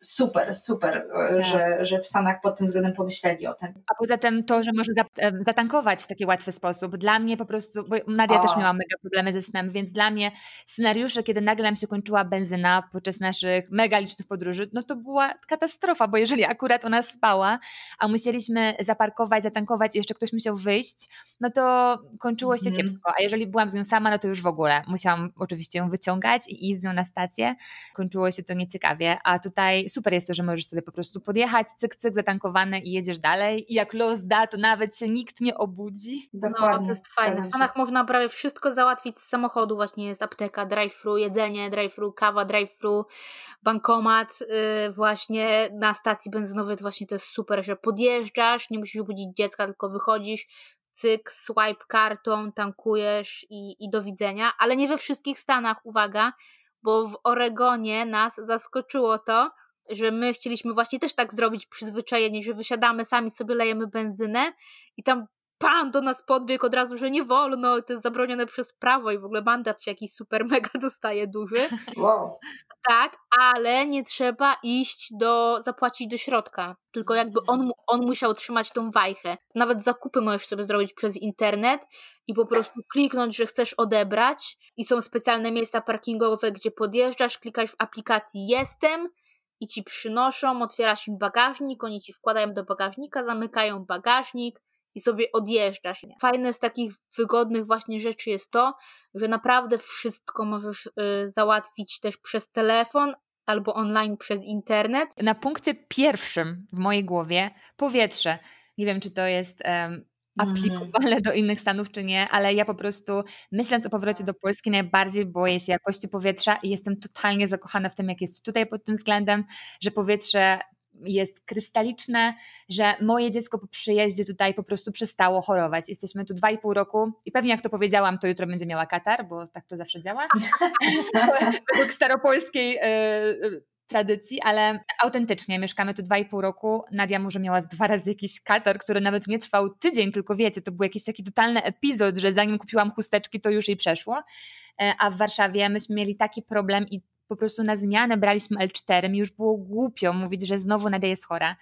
Speaker 2: super, super, e, tak. że, że w Stanach pod tym względem pomyśleli o tym.
Speaker 3: A poza tym to, że może e, zatankować w taki łatwy sposób. Dla mnie po prostu, bo Nadia o. też miała mega problemy ze snem, więc dla mnie scenariusze, kiedy nagle nam się kończyła benzyna podczas naszych mega licznych podróży, no to była katastrofa, bo jeżeli akurat ona spała, a musieliśmy zaparkować, zatankować i jeszcze ktoś musiał wyjść, no to kończyło się mm. kiepsko. A jeżeli byłam z nią sama, no to już w ogóle musiałam oczywiście ją wyciągać i iść z nią na stację. Kończyło się to nieciekawie, a tutaj super jest to, że możesz sobie po prostu podjechać, cyk, cyk, zatankowane i jedziesz dalej i jak los da, to nawet się nikt nie obudzi.
Speaker 1: Dokładnie. No, to jest fajne. W Stanach można prawie wszystko załatwić z samochodu, właśnie jest apteka, drive-thru, jedzenie, drive-thru, kawa, drive-thru, bankomat yy, właśnie na stacji benzynowej, to właśnie to jest super, że podjeżdżasz, nie musisz budzić dziecka, tylko wychodzisz, cyk, swipe kartą, tankujesz i, i do widzenia, ale nie we wszystkich stanach, uwaga, bo w Oregonie nas zaskoczyło to, że my chcieliśmy właśnie też tak zrobić przyzwyczajenie, że wysiadamy, sami sobie lejemy benzynę i tam pan do nas podbiegł od razu, że nie wolno, to jest zabronione przez prawo i w ogóle mandat się jakiś super mega [LAUGHS] dostaje duży. [LAUGHS] Wow. Tak, ale nie trzeba iść do, zapłacić do środka, tylko jakby on, on musiał trzymać tą wajchę. Nawet zakupy możesz sobie zrobić przez internet i po prostu kliknąć, że chcesz odebrać i są specjalne miejsca parkingowe, gdzie podjeżdżasz, klikasz w aplikacji jestem i ci przynoszą, otwierasz im bagażnik, oni ci wkładają do bagażnika, zamykają bagażnik, i sobie odjeżdżasz. Fajne z takich wygodnych właśnie rzeczy jest to, że naprawdę wszystko możesz y, załatwić też przez telefon, albo online przez internet.
Speaker 3: Na punkcie pierwszym w mojej głowie powietrze. Nie wiem, czy to jest um, aplikowalne mm. do innych stanów, czy nie, ale ja po prostu myśląc o powrocie do Polski najbardziej boję się jakości powietrza i jestem totalnie zakochana w tym, jak jest tutaj pod tym względem, że powietrze jest krystaliczne, że moje dziecko po przyjeździe tutaj po prostu przestało chorować. Jesteśmy tu dwa i pół roku i pewnie jak to powiedziałam, to jutro będzie miała katar, bo tak to zawsze działa. [LAUGHS] Według staropolskiej yy, tradycji, ale autentycznie mieszkamy tu dwa i pół roku. Nadia może miała z dwa razy jakiś katar, który nawet nie trwał tydzień, tylko wiecie, to był jakiś taki totalny epizod, że zanim kupiłam chusteczki, to już jej przeszło. E, a w Warszawie myśmy mieli taki problem i po prostu na zmianę braliśmy L4, mi już było głupio mówić, że znowu Nadia jest chora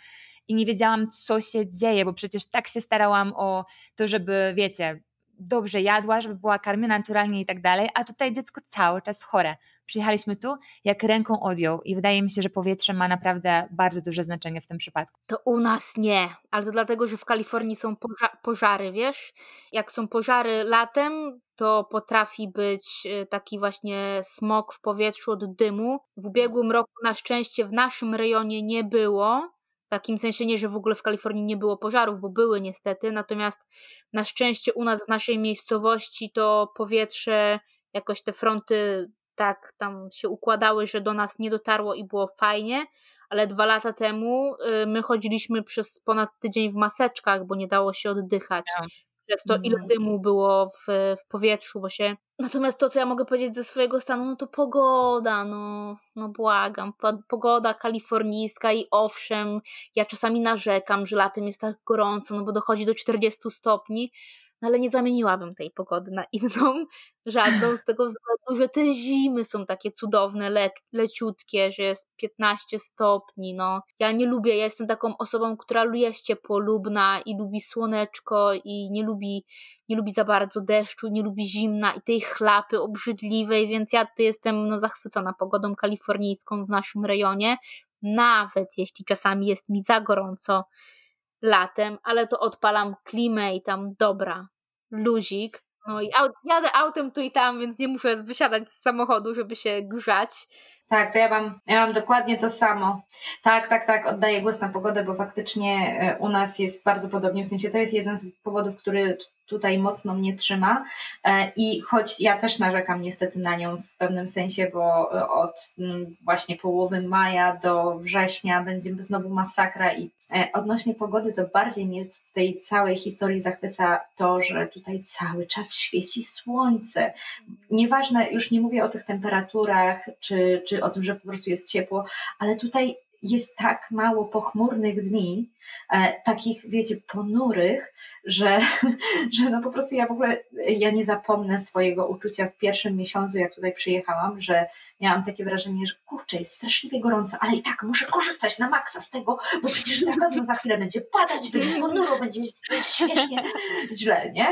Speaker 3: i nie wiedziałam, co się dzieje, bo przecież tak się starałam o to, żeby, wiecie, dobrze jadła, żeby była karmiona naturalnie i tak dalej, a tutaj dziecko cały czas chore. Przyjechaliśmy tu, jak ręką odjął i wydaje mi się, że powietrze ma naprawdę bardzo duże znaczenie w tym przypadku.
Speaker 1: To u nas nie, ale to dlatego, że w Kalifornii są poża- pożary, wiesz? Jak są pożary latem, to potrafi być y, taki właśnie smog w powietrzu od dymu. W ubiegłym roku na szczęście w naszym rejonie nie było, w takim sensie nie, że w ogóle w Kalifornii nie było pożarów, bo były niestety, natomiast na szczęście u nas w naszej miejscowości to powietrze, jakoś te fronty tak tam się układały, że do nas nie dotarło i było fajnie, ale dwa lata temu y, my chodziliśmy przez ponad tydzień w maseczkach, bo nie dało się oddychać. Przez to, ile mhm. dymu było w, w powietrzu, bo się. Natomiast to, co ja mogę powiedzieć ze swojego stanu, no to pogoda, no, no błagam. Pogoda kalifornijska i owszem, ja czasami narzekam, że latem jest tak gorąco, no bo dochodzi do 40 stopni, ale nie zamieniłabym tej pogody na inną, [LAUGHS] żadną, z tego względu, że te zimy są takie cudowne, le, leciutkie, że jest 15 stopni, no. Ja nie lubię, ja jestem taką osobą, która jest ciepłolubna i lubi słoneczko i nie lubi, nie lubi za bardzo deszczu, nie lubi zimna i tej chlapy obrzydliwej, więc ja tu jestem no, zachwycona pogodą kalifornijską w naszym rejonie, nawet jeśli czasami jest mi za gorąco, latem, ale to odpalam klimę i tam dobra, luzik. No i aut, jadę autem tu i tam, więc nie muszę wysiadać z samochodu, żeby się grzać.
Speaker 2: Tak, to ja mam, ja mam dokładnie to samo. Tak, tak, tak, oddaję głos na pogodę, bo faktycznie e, u nas jest bardzo podobnie, w sensie to jest jeden z powodów, który tutaj mocno mnie trzyma e, i choć ja też narzekam niestety na nią w pewnym sensie, bo e, od mm, właśnie połowy maja do września będzie znowu masakra i odnośnie pogody to bardziej mnie w tej całej historii zachwyca to, że tutaj cały czas świeci słońce. Nieważne, już nie mówię o tych temperaturach czy, czy o tym, że po prostu jest ciepło, ale tutaj jest tak mało pochmurnych dni, e, takich, wiecie, ponurych, że, [LAUGHS] że no po prostu ja w ogóle, ja nie zapomnę swojego uczucia w pierwszym miesiącu, jak tutaj przyjechałam, że miałam takie wrażenie, że kurczę, jest straszliwie gorąco, ale i tak muszę korzystać na maksa z tego, bo przecież na pewno za chwilę będzie padać, będzie ponuro, będzie śmiesznie [LAUGHS] źle, nie?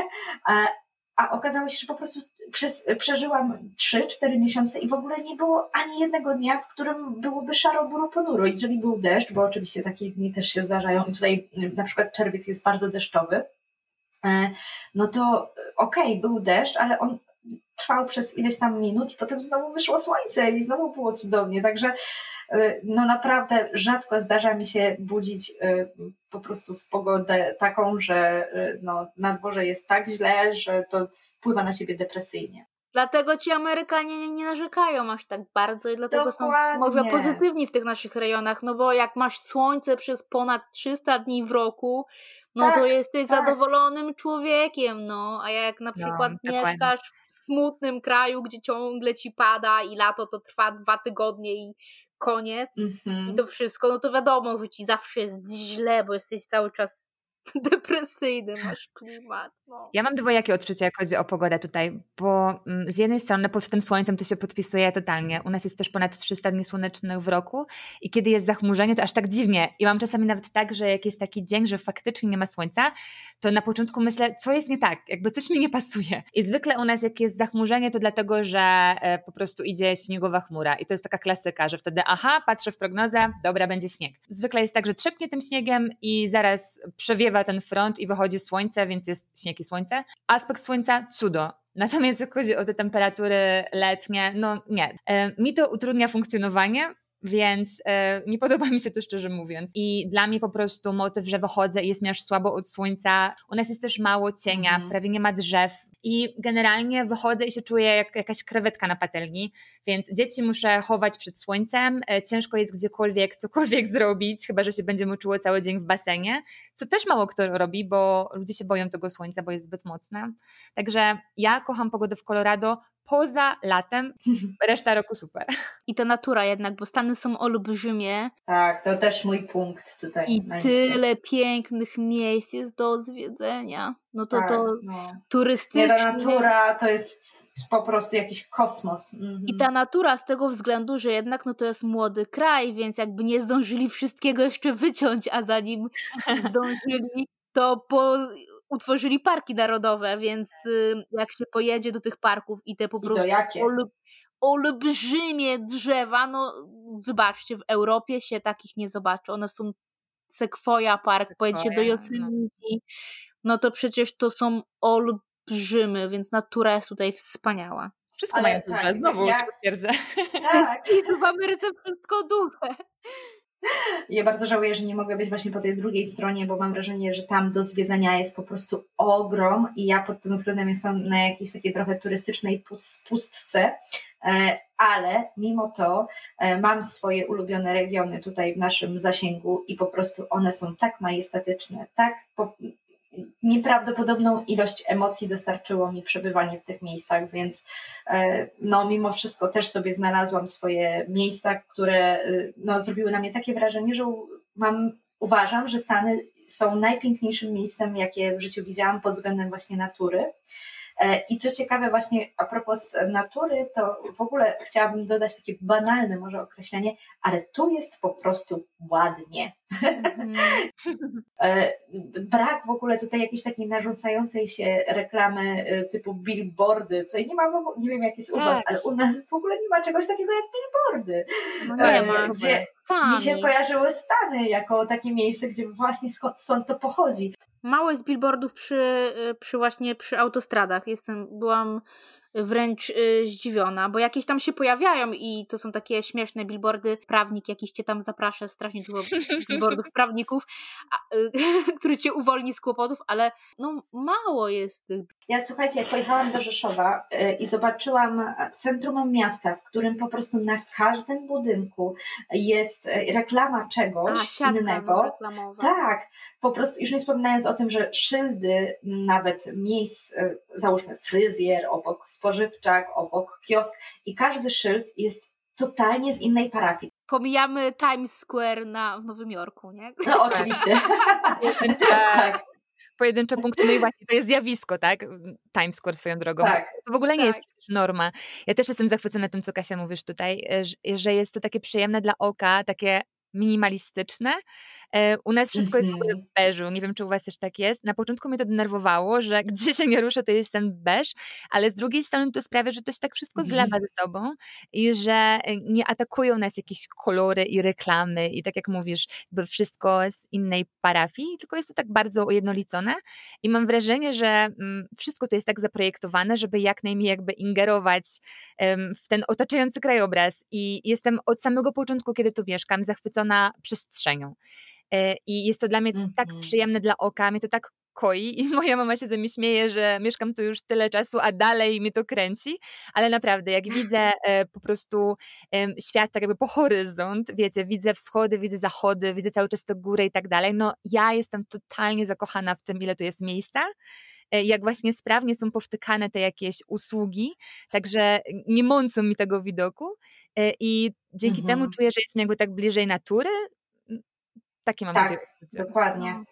Speaker 2: E, a okazało się, że po prostu przez, przeżyłam 3-4 miesiące i w ogóle nie było ani jednego dnia, w którym byłoby szaro, buro, ponuro. Jeżeli był deszcz, bo oczywiście takie dni też się zdarzają tutaj na przykład czerwiec jest bardzo deszczowy, e, no to okej, okay, był deszcz, ale on trwał przez ileś tam minut i potem znowu wyszło słońce i znowu było cudownie. Także y, no naprawdę rzadko zdarza mi się budzić y, po prostu w pogodę taką, że y, no, na dworze jest tak źle, że to wpływa na siebie depresyjnie.
Speaker 1: Dlatego ci Amerykanie nie, nie narzekają aż tak bardzo i dlatego Dokładnie. są może pozytywni w tych naszych rejonach, no bo jak masz słońce przez ponad 300 dni w roku, no tak, to jesteś tak. zadowolonym człowiekiem, no. A jak na no, przykład no, mieszkasz w smutnym kraju, gdzie ciągle ci pada i lato to trwa dwa tygodnie i koniec mm -hmm. i to wszystko, no to wiadomo, że ci zawsze jest źle, bo jesteś cały czas [LAUGHS] depresyjny masz klimat. No.
Speaker 3: Ja mam dwojakie odczucia, jak chodzi o pogodę tutaj, bo mm, z jednej strony pod tym słońcem to się podpisuje totalnie. U nas jest też ponad 300 dni słonecznych w roku i kiedy jest zachmurzenie, to aż tak dziwnie. I mam czasami nawet tak, że jak jest taki dzień, że faktycznie nie ma słońca, to na początku myślę, co jest nie tak, jakby coś mi nie pasuje. I zwykle u nas jak jest zachmurzenie, to dlatego, że e, po prostu idzie śniegowa chmura i to jest taka klasyka, że wtedy aha, patrzę w prognozę, dobra, będzie śnieg. Zwykle jest tak, że trzepnie tym śniegiem i zaraz przewiewa ten front i wychodzi słońce, więc jest śnieg i słońce. Aspekt słońca cudo. Natomiast jak chodzi o te temperatury letnie, no nie. E, mi to utrudnia funkcjonowanie, więc e, nie podoba mi się to szczerze mówiąc. I dla mnie po prostu motyw, że wychodzę i jest mi aż słabo od słońca. U nas jest też mało cienia, mm. prawie nie ma drzew. I generalnie wychodzę i się czuję jak jakaś krewetka na patelni, więc dzieci muszę chować przed słońcem. E, ciężko jest gdziekolwiek cokolwiek zrobić, chyba że się będziemy uczyło cały dzień w basenie, co też mało kto robi, bo ludzie się boją tego słońca, bo jest zbyt mocne. Także ja kocham pogodę w Colorado, poza latem, [LAUGHS] reszta roku super.
Speaker 1: I ta natura jednak, bo Stany są olbrzymie.
Speaker 2: Tak, to też mój punkt tutaj.
Speaker 1: I tyle pięknych miejsc jest do zwiedzenia. No to tak, to no. turystycznie.
Speaker 2: ta natura to jest po prostu jakiś kosmos. Mhm.
Speaker 1: I ta natura z tego względu, że jednak no to jest młody kraj, więc jakby nie zdążyli wszystkiego jeszcze wyciąć, a zanim [LAUGHS] zdążyli, to po utworzyli parki narodowe, więc jak się pojedzie do tych parków i te po prostu ol, olbrzymie drzewa, no wybaczcie, w Europie się takich nie zobaczy. One są Sequoia Park, Sequoia, pojedziecie do no. Yosemite, no to przecież to są olbrzymy, więc natura jest tutaj wspaniała.
Speaker 3: Wszystko Ale mają duże, tak, znowu ja, potwierdzę.
Speaker 1: Tak. [LAUGHS] I w Ameryce wszystko duże.
Speaker 2: Ja bardzo żałuję, że nie mogę być właśnie po tej drugiej stronie, bo mam wrażenie, że tam do zwiedzania jest po prostu ogrom i ja pod tym względem jestem na jakiejś takiej trochę turystycznej pustce, e, ale mimo to e, mam swoje ulubione regiony tutaj w naszym zasięgu i po prostu one są tak majestatyczne, tak nieprawdopodobną ilość emocji dostarczyło mi przebywanie w tych miejscach, więc e, no mimo wszystko też sobie znalazłam swoje miejsca, które e, no, zrobiły na mnie takie wrażenie, że mam, uważam, że Stany są najpiękniejszym miejscem, jakie w życiu widziałam pod względem właśnie natury. E, I co ciekawe, właśnie a propos natury, to w ogóle chciałabym dodać takie banalne może określenie, ale tu jest po prostu ładnie. Mm. Brak w ogóle tutaj jakiejś takiej narzucającej się reklamy e, typu billboardy. Tutaj nie ma w ogóle, nie wiem jak jest u Was, tak. ale u nas w ogóle nie ma czegoś takiego jak billboardy.
Speaker 1: No nie ma. Gdzie
Speaker 2: mi się kojarzyły Stany jako takie miejsce, gdzie właśnie skąd, stąd to pochodzi.
Speaker 1: Mało jest billboardów przy, przy właśnie przy autostradach. Jestem, byłam wręcz y, zdziwiona, bo jakieś tam się pojawiają i to są takie śmieszne billboardy. Prawnik jakiś cię tam zaprasza, strasznie dużo [LAUGHS] billboardów prawników, a, y, [LAUGHS] który cię uwolni z kłopotów, ale no mało jest tych.
Speaker 2: Ja słuchajcie, jak pojechałam do Rzeszowa y, i zobaczyłam centrum miasta, w którym po prostu na każdym budynku jest reklama czegoś
Speaker 1: a,
Speaker 2: innego. Tak, po prostu już nie wspominając o tym, że szyldy nawet miejsc, załóżmy fryzjer obok spożywczak, obok kiosk i każdy szyld jest totalnie z innej parafii.
Speaker 1: Pomijamy Times Square na, w Nowym Jorku, nie?
Speaker 2: No oczywiście. [LAUGHS]
Speaker 3: tak. Pojedyncze punkty, no i właśnie to jest zjawisko, tak? Times Square swoją drogą.
Speaker 2: Tak.
Speaker 3: To w ogóle nie
Speaker 1: tak.
Speaker 3: jest norma. Ja też jestem zachwycona tym, co Kasia mówisz tutaj, że jest to takie przyjemne dla oka, takie minimalistyczne. E, u nas wszystko jest w
Speaker 2: Mhm.
Speaker 3: w beżu. Nie wiem, czy u was też tak jest. Na początku mnie to denerwowało, że [LAUGHS] gdzie się nie ruszę, to jest ten beż, ale z drugiej strony to sprawia, że to się tak wszystko zlewa ze sobą i że e, nie atakują nas jakieś kolory i reklamy i tak jak mówisz, jakby wszystko z innej parafii, tylko jest to tak bardzo ujednolicone i mam wrażenie, że mm, wszystko to jest tak zaprojektowane, żeby jak najmniej jakby ingerować w ten otaczający krajobraz i jestem od samego początku, kiedy tu mieszkam, zachwycona przestrzenią. E, I jest to dla mnie tak
Speaker 2: Mhm.
Speaker 3: przyjemne dla oka, mnie to tak koi i [LAUGHS] moja mama się ze mnie śmieje, że mieszkam tu już tyle czasu, a dalej mnie to kręci, ale naprawdę jak widzę [LAUGHS] e, po prostu świat tak jakby po horyzont, wiecie, widzę wschody, widzę zachody, widzę cały czas tę górę i tak dalej, no ja jestem totalnie zakochana w tym, ile tu jest miejsca, e, jak właśnie sprawnie są powtykane te jakieś usługi, także nie mącą mi tego widoku i dzięki
Speaker 2: Mhm.
Speaker 3: temu czuję, że jestem jakby tak bliżej natury. Takie mam
Speaker 2: Tak. Dokładnie.
Speaker 1: No.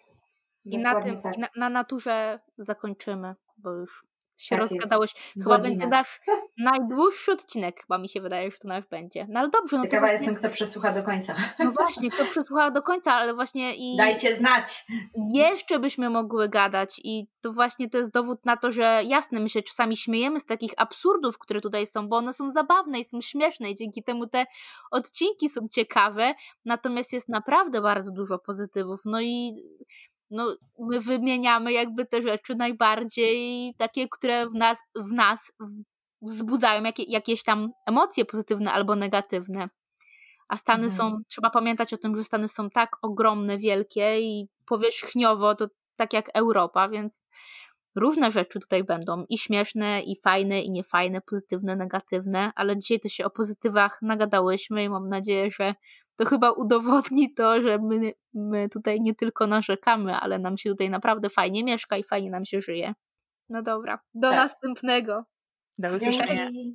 Speaker 1: I na
Speaker 2: Dokładnie
Speaker 1: tym,
Speaker 2: tak.
Speaker 1: i na, na naturze zakończymy, bo już się
Speaker 2: Tak
Speaker 1: rozgadałeś. Chyba
Speaker 2: Godzina.
Speaker 1: będzie nasz najdłuższy odcinek, chyba mi się wydaje, że to nasz będzie. No ale dobrze, no to
Speaker 2: Ciekawa
Speaker 1: właśnie,
Speaker 2: jestem, kto przesłucha do końca.
Speaker 1: no właśnie, kto przysłucha do końca, ale właśnie i
Speaker 2: Dajcie znać.
Speaker 1: jeszcze byśmy mogły gadać i to właśnie to jest dowód na to, że jasne, my się czasami śmiejemy z takich absurdów, które tutaj są, bo one są zabawne i są śmieszne i dzięki temu te odcinki są ciekawe, natomiast jest naprawdę bardzo dużo pozytywów, no i no, my wymieniamy jakby te rzeczy najbardziej takie, które w nas, w nas wzbudzają jakie, jakieś tam emocje pozytywne albo negatywne. A Stany
Speaker 2: Mhm.
Speaker 1: są, trzeba pamiętać o tym, że Stany są tak ogromne, wielkie i powierzchniowo to tak jak Europa, więc różne rzeczy tutaj będą i śmieszne, i fajne, i niefajne, pozytywne, negatywne, ale dzisiaj to się o pozytywach nagadałyśmy i mam nadzieję, że to chyba udowodni to, że my, my tutaj nie tylko narzekamy, ale nam się tutaj naprawdę fajnie mieszka i fajnie nam się żyje. No dobra, do
Speaker 2: Tak.
Speaker 1: następnego.
Speaker 3: Do usłyszenia.
Speaker 2: Dzięki.